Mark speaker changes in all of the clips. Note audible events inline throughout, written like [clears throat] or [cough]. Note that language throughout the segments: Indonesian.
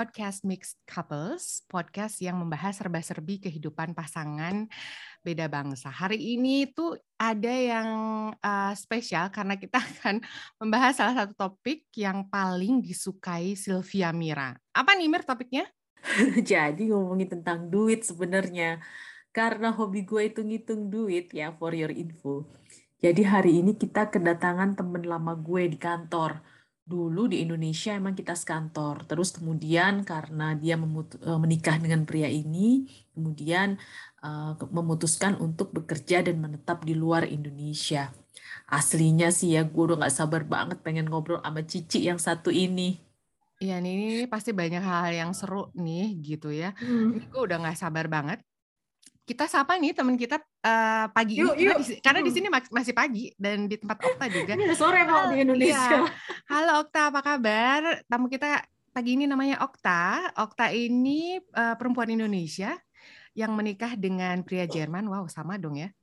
Speaker 1: podcast Mixed Couples, podcast yang membahas serba-serbi kehidupan pasangan beda bangsa. Hari ini tuh ada yang uh, spesial karena kita [laughs] akan membahas salah satu topik yang paling disukai Sylvia Mira. Apa nih Mir topiknya? [laughs]
Speaker 2: Jadi ngomongin tentang duit sebenarnya. Karena hobi gue itu ngitung duit ya, for your info. Jadi hari ini kita kedatangan temen lama gue di kantor dulu di Indonesia emang kita sekantor. Terus kemudian karena dia eh, menikah dengan pria ini, kemudian uh, memutuskan untuk bekerja dan menetap di luar Indonesia. Aslinya sih ya, gue udah gak sabar banget pengen ngobrol sama Cici yang satu ini.
Speaker 1: Iya nih, ini pasti banyak hal yang seru nih gitu ya. Hmm. Ini gue udah gak sabar banget kita sapa nih teman kita uh, pagi yuk, ini yuk. Karena, di, karena di sini masih pagi dan di tempat Okta juga.
Speaker 2: Ini sore mau di Indonesia.
Speaker 1: Iya. Halo Okta, apa kabar? Tamu kita pagi ini namanya Okta. Okta ini uh, perempuan Indonesia yang menikah dengan pria Jerman. Wow, sama dong ya.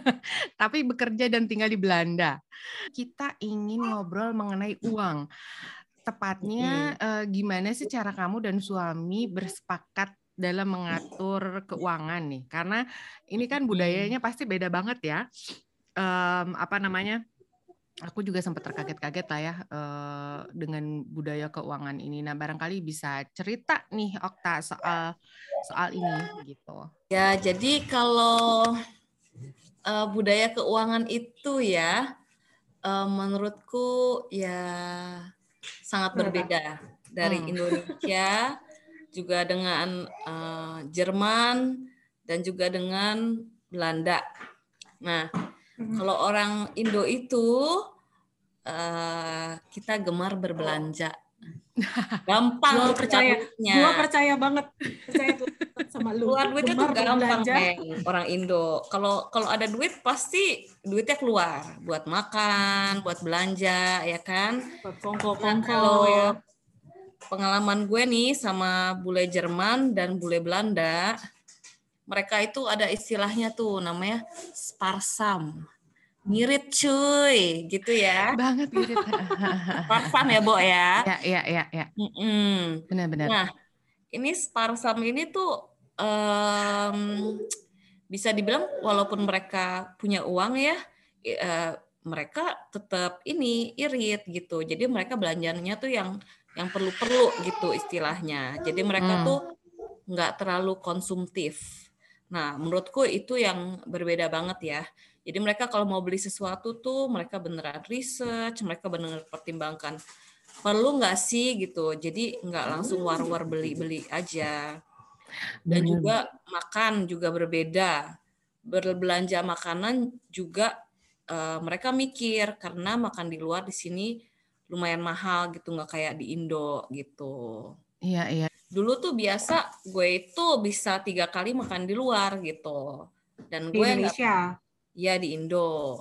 Speaker 1: [laughs] Tapi bekerja dan tinggal di Belanda. Kita ingin ngobrol mengenai uang. Tepatnya uh, gimana sih cara kamu dan suami bersepakat dalam mengatur keuangan nih. Karena ini kan budayanya pasti beda banget ya. Um, apa namanya? Aku juga sempat terkaget-kaget lah ya uh, dengan budaya keuangan ini. Nah barangkali bisa cerita nih Okta soal soal ini gitu.
Speaker 2: Ya jadi kalau uh, budaya keuangan itu ya uh, menurutku ya sangat berbeda dari hmm. Indonesia [laughs] juga dengan uh, Jerman dan juga dengan Belanda. Nah, hmm. kalau orang Indo itu uh, kita gemar berbelanja. [laughs] Gampang
Speaker 1: gua percaya. Gua percaya banget. Percaya
Speaker 2: sama lu. Keluar duit itu gampang, Meng, orang Indo. Kalau kalau ada duit pasti duitnya keluar buat makan, buat belanja, ya kan?
Speaker 1: Buat kongko-kongko ya
Speaker 2: pengalaman gue nih sama bule Jerman dan bule Belanda, mereka itu ada istilahnya tuh namanya sparsam. Ngirit cuy, gitu ya.
Speaker 1: Banget ngirit. [laughs] [laughs]
Speaker 2: sparsam ya, Bo ya.
Speaker 1: Ya, ya, ya, ya. Benar-benar.
Speaker 2: Nah, ini sparsam ini tuh um, bisa dibilang walaupun mereka punya uang ya, uh, mereka tetap ini irit gitu. Jadi mereka belanjanya tuh yang yang perlu-perlu gitu istilahnya. Jadi mereka hmm. tuh nggak terlalu konsumtif. Nah, menurutku itu yang berbeda banget ya. Jadi mereka kalau mau beli sesuatu tuh mereka beneran research, mereka beneran pertimbangkan perlu nggak sih gitu. Jadi nggak langsung war-war beli-beli aja. Dan juga makan juga berbeda. Berbelanja makanan juga uh, mereka mikir karena makan di luar di sini lumayan mahal gitu nggak kayak di Indo gitu.
Speaker 1: Iya iya.
Speaker 2: Dulu tuh biasa gue itu bisa tiga kali makan di luar gitu. Dan gue
Speaker 1: di Indonesia.
Speaker 2: Iya di Indo.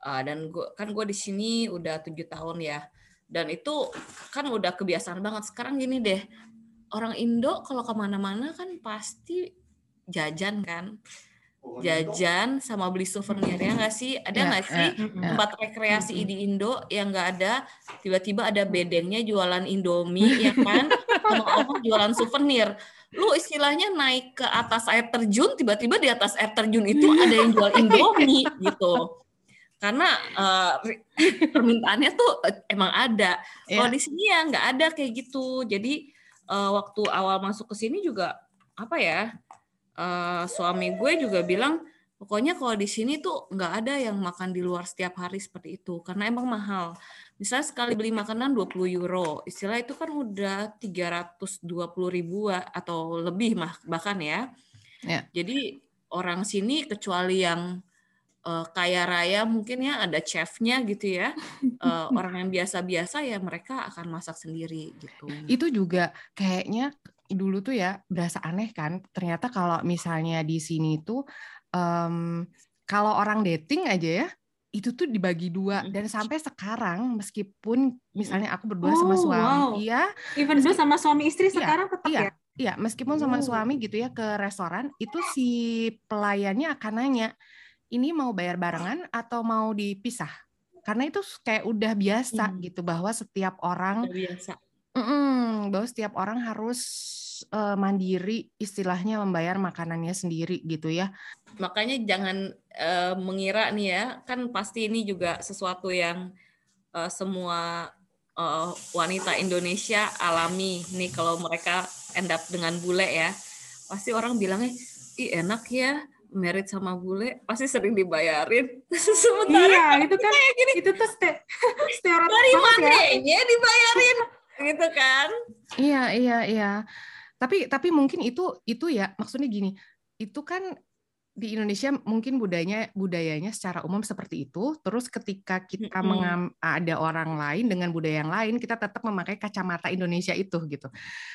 Speaker 2: Uh, dan gue kan gue di sini udah tujuh tahun ya. Dan itu kan udah kebiasaan banget. Sekarang gini deh, orang Indo kalau ke mana-mana kan pasti jajan kan jajan sama beli souvenir ya nggak sih? Ada ya, nggak ya, sih ya, tempat rekreasi di Indo yang nggak ada? Tiba-tiba ada bedengnya jualan Indomie ya [laughs] kan? Sama orang jualan souvenir. Lu istilahnya naik ke atas air terjun tiba-tiba di atas air terjun itu ada yang jual [laughs] Indomie gitu. Karena uh, permintaannya tuh eh, emang ada. Yeah. kalau di sini ya nggak ada kayak gitu. Jadi uh, waktu awal masuk ke sini juga apa ya uh, suami gue juga bilang pokoknya kalau di sini tuh nggak ada yang makan di luar setiap hari seperti itu karena emang mahal. Misalnya sekali beli makanan 20 euro, istilah itu kan udah 320 ribu atau lebih mah bahkan ya. ya. Jadi orang sini kecuali yang uh, kaya raya mungkin ya ada chefnya gitu ya. Uh, [laughs] orang yang biasa-biasa ya mereka akan masak sendiri gitu.
Speaker 1: Itu juga kayaknya dulu tuh ya berasa aneh kan ternyata kalau misalnya di sini tuh um, kalau orang dating aja ya itu tuh dibagi dua dan sampai sekarang meskipun misalnya aku berdua oh, sama suami wow. ya
Speaker 2: even though sama suami istri iya, sekarang tetap
Speaker 1: iya,
Speaker 2: ya
Speaker 1: iya meskipun sama oh. suami gitu ya ke restoran itu si pelayannya akan nanya ini mau bayar barengan atau mau dipisah karena itu kayak udah biasa hmm. gitu bahwa setiap orang
Speaker 2: biasa
Speaker 1: Mm-mm, bahwa setiap orang harus uh, mandiri istilahnya membayar makanannya sendiri gitu ya.
Speaker 2: Makanya jangan uh, mengira nih ya, kan pasti ini juga sesuatu yang uh, semua uh, wanita Indonesia alami nih kalau mereka end up dengan bule ya. Pasti orang bilangnya, "Ih, enak ya." merit sama bule pasti sering dibayarin. [laughs]
Speaker 3: Sementara iya, itu kan gini, itu tuh ste stereotip
Speaker 2: dari mana ya dibayarin gitu kan?
Speaker 1: Iya, iya, iya. Tapi tapi mungkin itu itu ya maksudnya gini, itu kan di Indonesia mungkin budayanya budayanya secara umum seperti itu. Terus ketika kita mm-hmm. mengam, ada orang lain dengan budaya yang lain, kita tetap memakai kacamata Indonesia itu gitu.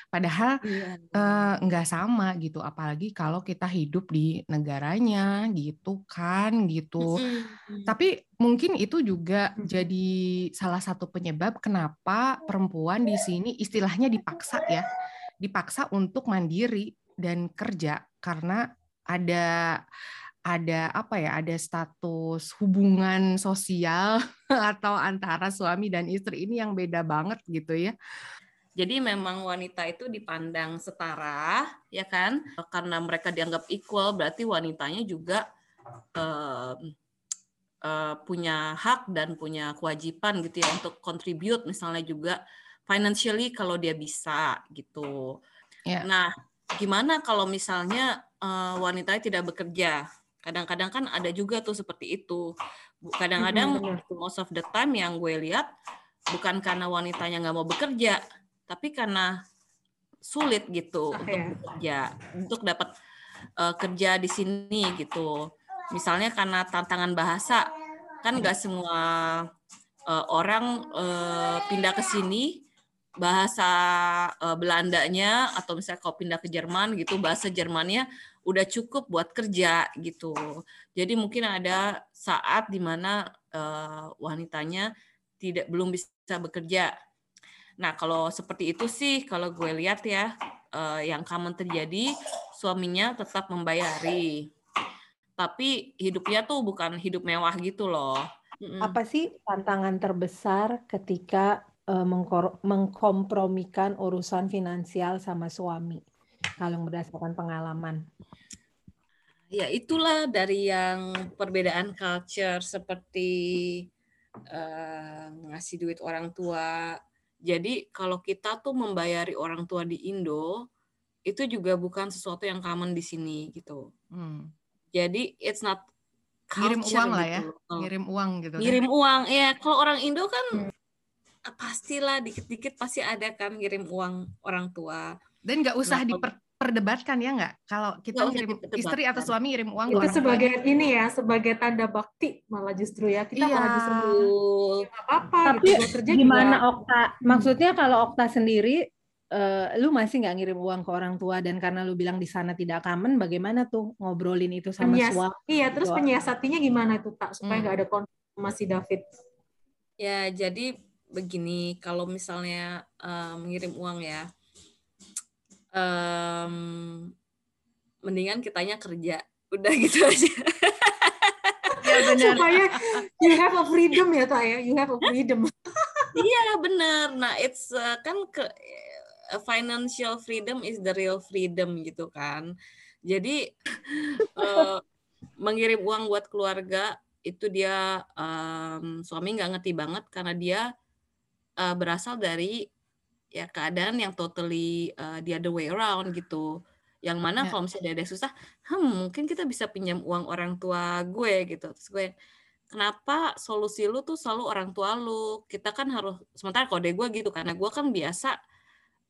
Speaker 1: Padahal yeah. uh, nggak sama gitu. Apalagi kalau kita hidup di negaranya gitu kan gitu. Mm-hmm. Tapi mungkin itu juga jadi salah satu penyebab kenapa perempuan di sini istilahnya dipaksa ya dipaksa untuk mandiri dan kerja karena ada ada apa ya ada status hubungan sosial [laughs] atau antara suami dan istri ini yang beda banget gitu ya.
Speaker 2: Jadi memang wanita itu dipandang setara ya kan karena mereka dianggap equal berarti wanitanya juga uh, uh, punya hak dan punya kewajiban gitu ya untuk contribute misalnya juga financially kalau dia bisa gitu. Yeah. Nah, gimana kalau misalnya uh, wanitanya tidak bekerja? Kadang-kadang kan ada juga tuh seperti itu. Kadang-kadang mm-hmm. most of the time yang gue lihat bukan karena wanitanya nggak mau bekerja, tapi karena sulit gitu okay. untuk bekerja, untuk dapat uh, kerja di sini gitu. Misalnya karena tantangan bahasa, kan nggak semua uh, orang uh, pindah ke sini bahasa uh, Belandanya atau misalnya kau pindah ke Jerman gitu bahasa Jermannya udah cukup buat kerja gitu. Jadi mungkin ada saat di mana uh, wanitanya tidak belum bisa bekerja. Nah kalau seperti itu sih kalau gue lihat ya uh, yang common terjadi suaminya tetap membayari, tapi hidupnya tuh bukan hidup mewah gitu loh.
Speaker 3: Apa sih tantangan terbesar ketika uh, mengkompromikan urusan finansial sama suami kalau berdasarkan pengalaman?
Speaker 2: Ya itulah dari yang perbedaan culture seperti uh, ngasih duit orang tua. Jadi kalau kita tuh membayari orang tua di Indo itu juga bukan sesuatu yang common di sini gitu. Hmm. Jadi it's not
Speaker 1: culture ngirim uang gitu. lah ya, ngirim uang gitu.
Speaker 2: Kan. Ngirim kan? uang, ya. Kalau orang Indo kan hmm pastilah dikit-dikit pasti ada kan ngirim uang orang tua.
Speaker 1: Dan nggak usah nah, diperdebatkan ya nggak? Kalau kita ngirim istri atau suami ngirim uang
Speaker 3: itu sebagai tua. ini ya, sebagai tanda bakti malah justru ya kita iya. malah justru apa-apa. Tapi gitu, kerja gimana juga. Okta? Maksudnya kalau Okta sendiri Uh, lu masih nggak ngirim uang ke orang tua dan karena lu bilang di sana tidak common, bagaimana tuh ngobrolin itu sama Penyias, suami?
Speaker 2: Iya, terus penyiasatinya gimana tuh tak supaya nggak hmm. ada konflik sama si David? Ya, jadi begini, kalau misalnya uh, mengirim uang ya, um, mendingan kitanya kerja, udah gitu [laughs] aja.
Speaker 3: ya benar. Supaya you have a freedom ya tak ya, you have a freedom.
Speaker 2: Iya benar. Nah it's uh, kan ke uh, financial freedom is the real freedom gitu kan. Jadi uh, mengirim uang buat keluarga itu dia um, suami nggak ngerti banget karena dia uh, berasal dari ya keadaan yang totally uh, the other way around gitu. Yang mana ya. kalau misalnya ada susah, hmm mungkin kita bisa pinjam uang orang tua gue gitu. Terus gue kenapa solusi lu tuh selalu orang tua lu? Kita kan harus sementara kode gue gitu karena gue kan biasa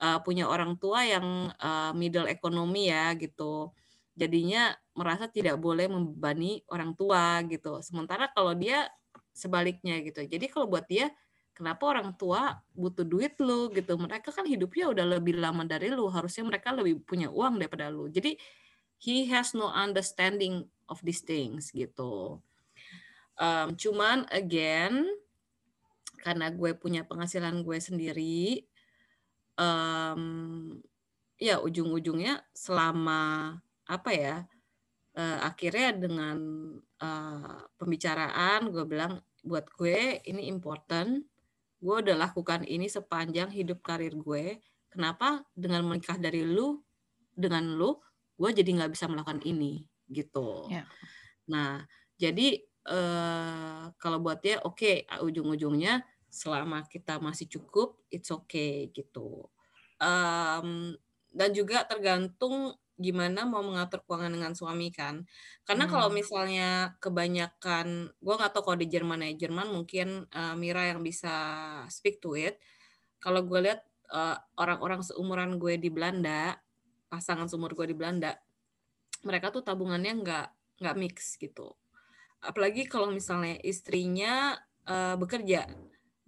Speaker 2: uh, punya orang tua yang uh, middle ekonomi ya gitu. Jadinya merasa tidak boleh membebani orang tua gitu. Sementara kalau dia sebaliknya gitu. Jadi kalau buat dia kenapa orang tua butuh duit lu gitu. Mereka kan hidupnya udah lebih lama dari lu. Harusnya mereka lebih punya uang daripada lu. Jadi he has no understanding of these things gitu. Um, cuman again karena gue punya penghasilan gue sendiri um, ya ujung-ujungnya selama apa ya uh, akhirnya dengan uh, pembicaraan gue bilang buat gue ini important gue udah lakukan ini sepanjang hidup karir gue. Kenapa? Dengan menikah dari lu dengan lu gue jadi nggak bisa melakukan ini gitu. Yeah. nah jadi uh, kalau buat dia oke okay, ujung-ujungnya selama kita masih cukup it's okay gitu. Um, dan juga tergantung gimana mau mengatur keuangan dengan suami kan. Karena hmm. kalau misalnya kebanyakan gue nggak tahu kalau di Jerman ya Jerman mungkin uh, Mira yang bisa speak to it. Kalau gue lihat uh, orang-orang seumuran gue di Belanda pasangan seumur gue di Belanda mereka tuh tabungannya nggak nggak mix gitu. Apalagi kalau misalnya istrinya uh, bekerja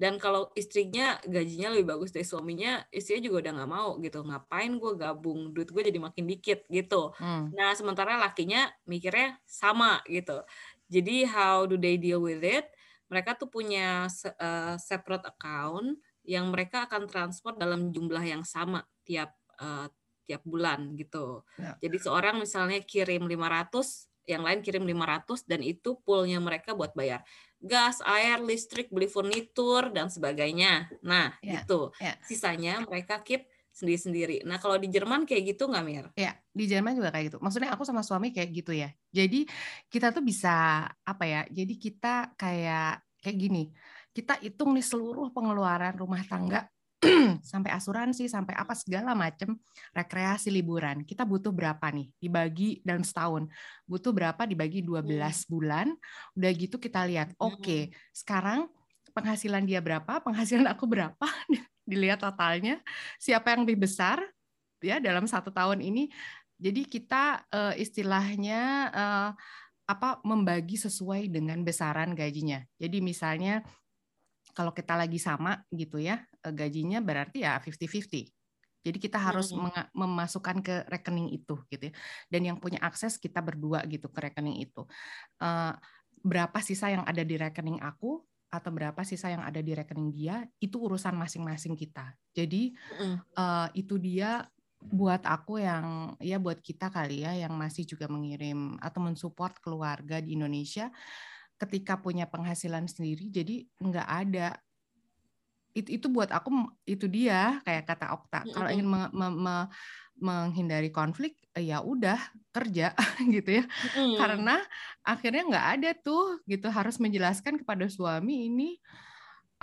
Speaker 2: dan kalau istrinya gajinya lebih bagus dari suaminya istrinya juga udah nggak mau gitu ngapain gue gabung duit gue jadi makin dikit gitu hmm. nah sementara lakinya mikirnya sama gitu jadi how do they deal with it mereka tuh punya uh, separate account yang mereka akan transfer dalam jumlah yang sama tiap uh, tiap bulan gitu. Ya. Jadi seorang misalnya kirim 500 yang lain kirim 500 dan itu poolnya mereka buat bayar gas, air, listrik, beli furnitur dan sebagainya. Nah, yeah. itu. Yeah. Sisanya mereka keep sendiri-sendiri. Nah, kalau di Jerman kayak gitu nggak, Mir?
Speaker 1: Ya, di Jerman juga kayak gitu. Maksudnya aku sama suami kayak gitu ya. Jadi kita tuh bisa apa ya? Jadi kita kayak kayak gini. Kita hitung nih seluruh pengeluaran rumah tangga [clears throat] sampai asuransi, sampai apa segala macam rekreasi liburan. Kita butuh berapa nih dibagi dalam setahun? Butuh berapa dibagi 12 hmm. bulan? Udah gitu kita lihat, oke, okay, sekarang penghasilan dia berapa, penghasilan aku berapa, [laughs] dilihat totalnya, siapa yang lebih besar ya dalam satu tahun ini. Jadi kita uh, istilahnya uh, apa membagi sesuai dengan besaran gajinya. Jadi misalnya kalau kita lagi sama gitu ya gajinya berarti ya 50-50. Jadi kita harus hmm. memasukkan ke rekening itu gitu ya. Dan yang punya akses kita berdua gitu ke rekening itu. Uh, berapa sisa yang ada di rekening aku atau berapa sisa yang ada di rekening dia itu urusan masing-masing kita. Jadi uh, itu dia buat aku yang ya buat kita kali ya yang masih juga mengirim atau mensupport keluarga di Indonesia ketika punya penghasilan sendiri jadi nggak ada itu itu buat aku itu dia kayak kata Okta kalau ingin me, me, me, menghindari konflik ya udah kerja [laughs] gitu ya. Mm. karena akhirnya nggak ada tuh gitu harus menjelaskan kepada suami ini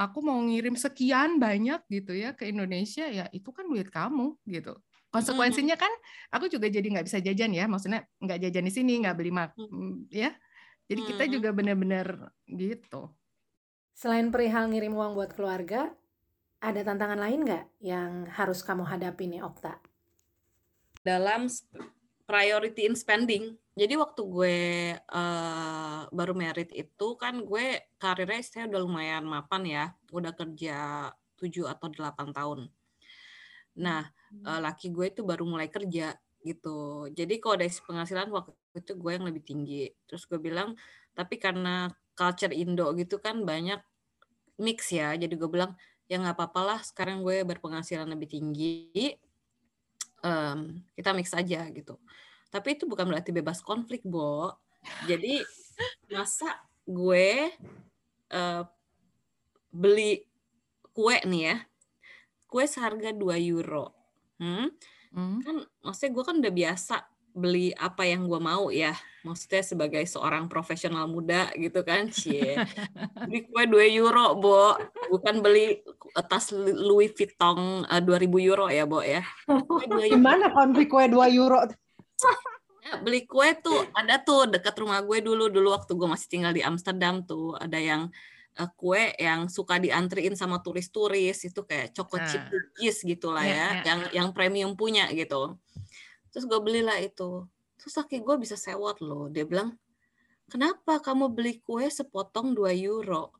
Speaker 1: aku mau ngirim sekian banyak gitu ya ke Indonesia. Ya itu kan duit kamu gitu. Konsekuensinya kan aku juga jadi nggak bisa jajan ya maksudnya nggak jajan di sini nggak beli mak ya. Jadi kita hmm. juga benar-benar gitu.
Speaker 3: Selain perihal ngirim uang buat keluarga, ada tantangan lain nggak yang harus kamu hadapi nih Okta?
Speaker 2: Dalam priority in spending. Jadi waktu gue uh, baru merit itu kan gue karirnya saya udah lumayan mapan ya, udah kerja 7 atau 8 tahun. Nah, uh, laki gue itu baru mulai kerja gitu. Jadi kalau dari penghasilan waktu itu gue yang lebih tinggi. Terus gue bilang, tapi karena culture Indo gitu kan banyak mix ya. Jadi gue bilang, ya nggak apa-apa lah sekarang gue berpenghasilan lebih tinggi. Um, kita mix aja gitu. Tapi itu bukan berarti bebas konflik, Bo. Jadi masa gue uh, beli kue nih ya, kue seharga 2 euro. Hmm? Hmm. Kan maksudnya gue kan udah biasa beli apa yang gue mau ya. Maksudnya sebagai seorang profesional muda gitu kan. [laughs] Cie. beli kue 2 euro, Bo. Bukan beli tas Louis Vuitton uh, eh, 2000 euro ya, Bo ya.
Speaker 3: Gimana konflik kue 2 euro?
Speaker 2: Ya, beli kue tuh ada tuh dekat rumah gue dulu dulu waktu gue masih tinggal di Amsterdam tuh ada yang uh, kue yang suka diantriin sama turis-turis itu kayak chocolate chip ah. cookies gitulah yeah, ya, yeah. yang yang premium punya gitu. Terus gue belilah itu. Terus laki gue bisa sewot loh. Dia bilang, kenapa kamu beli kue sepotong 2 euro?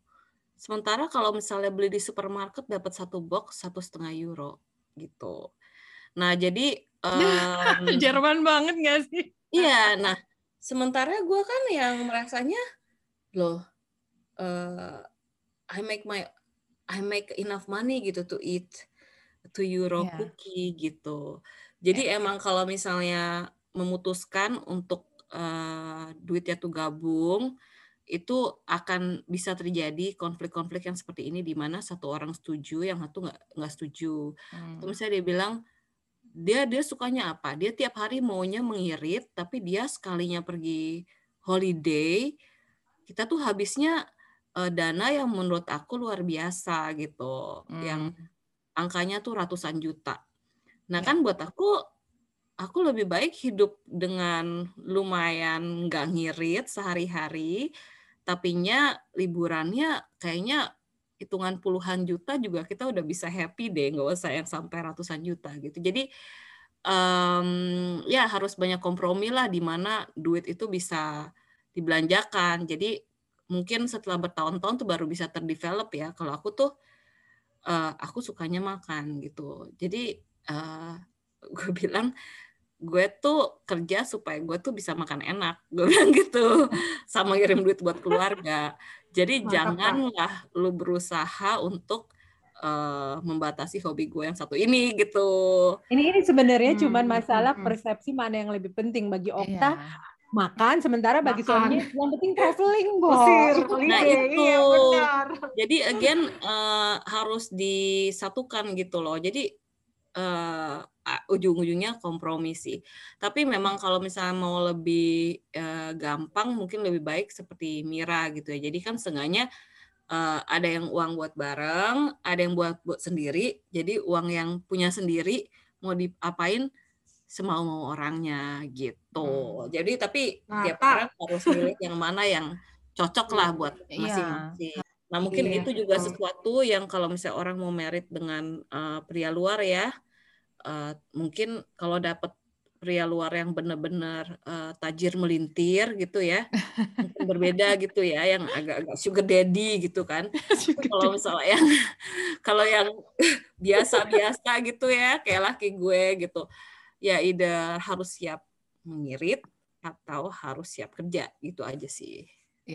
Speaker 2: Sementara kalau misalnya beli di supermarket dapat satu box satu setengah euro gitu. Nah jadi [laughs]
Speaker 1: um, Jerman banget gak sih?
Speaker 2: Iya, nah sementara gue kan yang merasanya loh uh, I make my I make enough money gitu to eat to euro yeah. cookie gitu. Jadi yeah. emang kalau misalnya memutuskan untuk uh, duitnya tuh gabung, itu akan bisa terjadi konflik-konflik yang seperti ini di mana satu orang setuju, yang satu nggak nggak setuju. Hmm. Atau misalnya dia bilang dia dia sukanya apa? Dia tiap hari maunya mengirit, tapi dia sekalinya pergi holiday, kita tuh habisnya uh, dana yang menurut aku luar biasa gitu, hmm. yang angkanya tuh ratusan juta. Nah kan buat aku aku lebih baik hidup dengan lumayan nggak ngirit sehari-hari tapinya liburannya kayaknya hitungan puluhan juta juga kita udah bisa happy deh nggak usah yang sampai ratusan juta gitu. Jadi um, ya harus banyak kompromi lah di mana duit itu bisa dibelanjakan. Jadi mungkin setelah bertahun-tahun tuh baru bisa terdevelop ya. Kalau aku tuh uh, aku sukanya makan gitu. Jadi uh, gue bilang gue tuh kerja supaya gue tuh bisa makan enak. Gue bilang [laughs] gitu. Sama ngirim duit buat keluarga. Jadi Mantap, janganlah lu berusaha untuk uh, membatasi hobi gue yang satu ini gitu.
Speaker 3: Ini ini sebenarnya hmm, cuman masalah hmm, persepsi mana yang lebih penting bagi Okta yeah makan sementara bagi suaminya yang penting traveling bos.
Speaker 2: Nah itu. iya, benar. jadi again uh, harus disatukan gitu loh. Jadi uh, ujung-ujungnya kompromi sih. Tapi memang kalau misalnya mau lebih uh, gampang, mungkin lebih baik seperti Mira gitu ya. Jadi kan setengahnya uh, ada yang uang buat bareng, ada yang buat buat sendiri. Jadi uang yang punya sendiri mau diapain semau mau orangnya gitu. Hmm. Jadi tapi nah, tiap orang harus milih yang mana yang cocok lah buat iya. masing-masing. Iya. Nah mungkin iya. itu juga sesuatu yang kalau misalnya orang mau merit dengan uh, pria luar ya, uh, mungkin kalau dapat pria luar yang benar-benar uh, tajir melintir gitu ya mungkin berbeda [laughs] gitu ya yang agak-agak sugar daddy gitu kan. [laughs] Kalau misalnya yang [laughs] kalau yang biasa-biasa gitu ya kayak laki gue gitu ya ide harus siap mengirit atau harus siap kerja gitu aja sih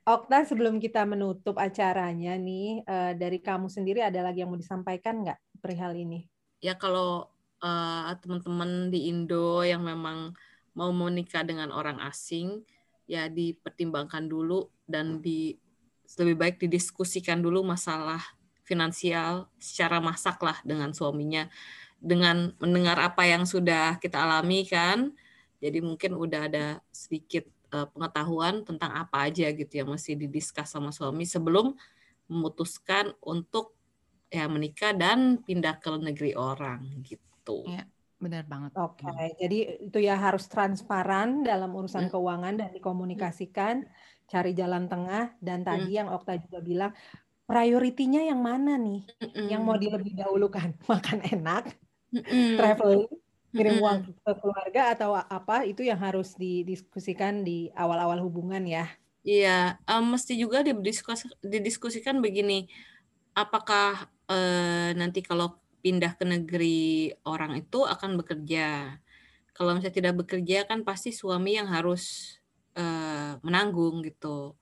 Speaker 3: Okta sebelum kita menutup acaranya nih dari kamu sendiri ada lagi yang mau disampaikan nggak perihal ini?
Speaker 2: Ya kalau uh, teman-teman di Indo yang memang mau menikah dengan orang asing ya dipertimbangkan dulu dan di lebih baik didiskusikan dulu masalah finansial secara masak lah dengan suaminya. Dengan mendengar apa yang sudah kita alami kan jadi mungkin udah ada sedikit pengetahuan tentang apa aja gitu yang mesti didiskus sama suami sebelum memutuskan untuk ya menikah dan pindah ke negeri orang gitu.
Speaker 1: Iya, benar banget.
Speaker 3: Oke, okay. Hmm. jadi itu ya harus transparan dalam urusan hmm. keuangan dan dikomunikasikan, cari jalan tengah dan tadi hmm. yang Okta juga bilang prioritinya yang mana nih? Hmm. Yang mau dilebih dahulukan, [laughs] makan enak, hmm. traveling, kirim uang ke keluarga atau apa itu yang harus didiskusikan di awal-awal hubungan ya.
Speaker 2: Iya, um, mesti juga didiskus, didiskusikan begini, apakah uh, nanti kalau pindah ke negeri orang itu akan bekerja. Kalau misalnya tidak bekerja kan pasti suami yang harus uh, menanggung gitu.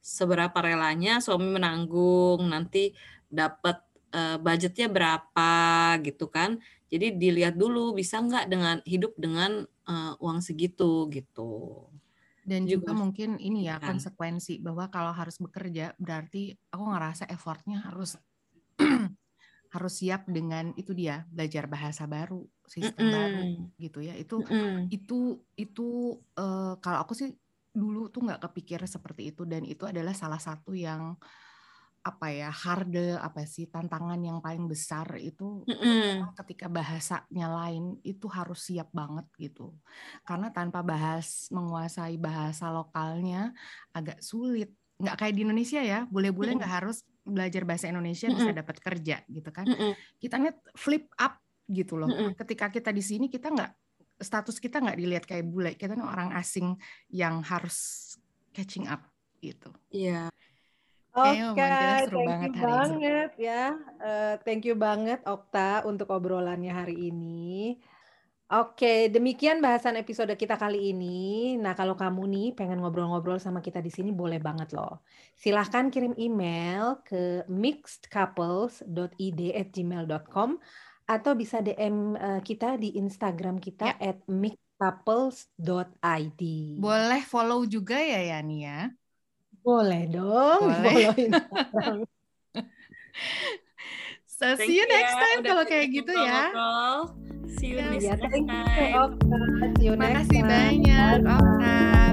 Speaker 2: Seberapa relanya suami menanggung, nanti dapat uh, budgetnya berapa gitu kan. Jadi dilihat dulu bisa nggak dengan hidup dengan uh, uang segitu gitu.
Speaker 1: Dan juga, juga mungkin ini ya, ya konsekuensi bahwa kalau harus bekerja berarti aku ngerasa effortnya harus [clears throat] harus siap dengan itu dia belajar bahasa baru sistem mm -hmm. baru gitu ya itu mm -hmm. itu itu uh, kalau aku sih dulu tuh nggak kepikir seperti itu dan itu adalah salah satu yang apa ya harde apa sih tantangan yang paling besar itu mm -hmm. ketika bahasanya lain itu harus siap banget gitu karena tanpa bahas menguasai bahasa lokalnya agak sulit nggak kayak di Indonesia ya boleh-boleh nggak mm -hmm. harus belajar bahasa Indonesia mm -hmm. bisa dapat kerja gitu kan. Mm -hmm. Kita nih flip up gitu loh. Mm -hmm. Ketika kita di sini kita nggak status kita nggak dilihat kayak bule, kita orang asing yang harus catching up gitu.
Speaker 2: Iya. Yeah.
Speaker 3: Oke, okay, thank banget you banget ya. Uh, thank you banget Okta untuk obrolannya hari ini. Oke, demikian bahasan episode kita kali ini. Nah, kalau kamu nih pengen ngobrol-ngobrol sama kita di sini, boleh banget loh. Silahkan kirim email ke mixedcouples.id@gmail.com atau bisa DM eh, kita di Instagram kita ya. mixedcouples.id.
Speaker 1: Boleh follow juga ya Yani ya.
Speaker 3: Boleh dong.
Speaker 1: Boleh. [laughs] so see you next ya, time kalau kayak gitu ya.
Speaker 2: See you next time.
Speaker 3: You, See you
Speaker 1: Makasih banyak, Okta.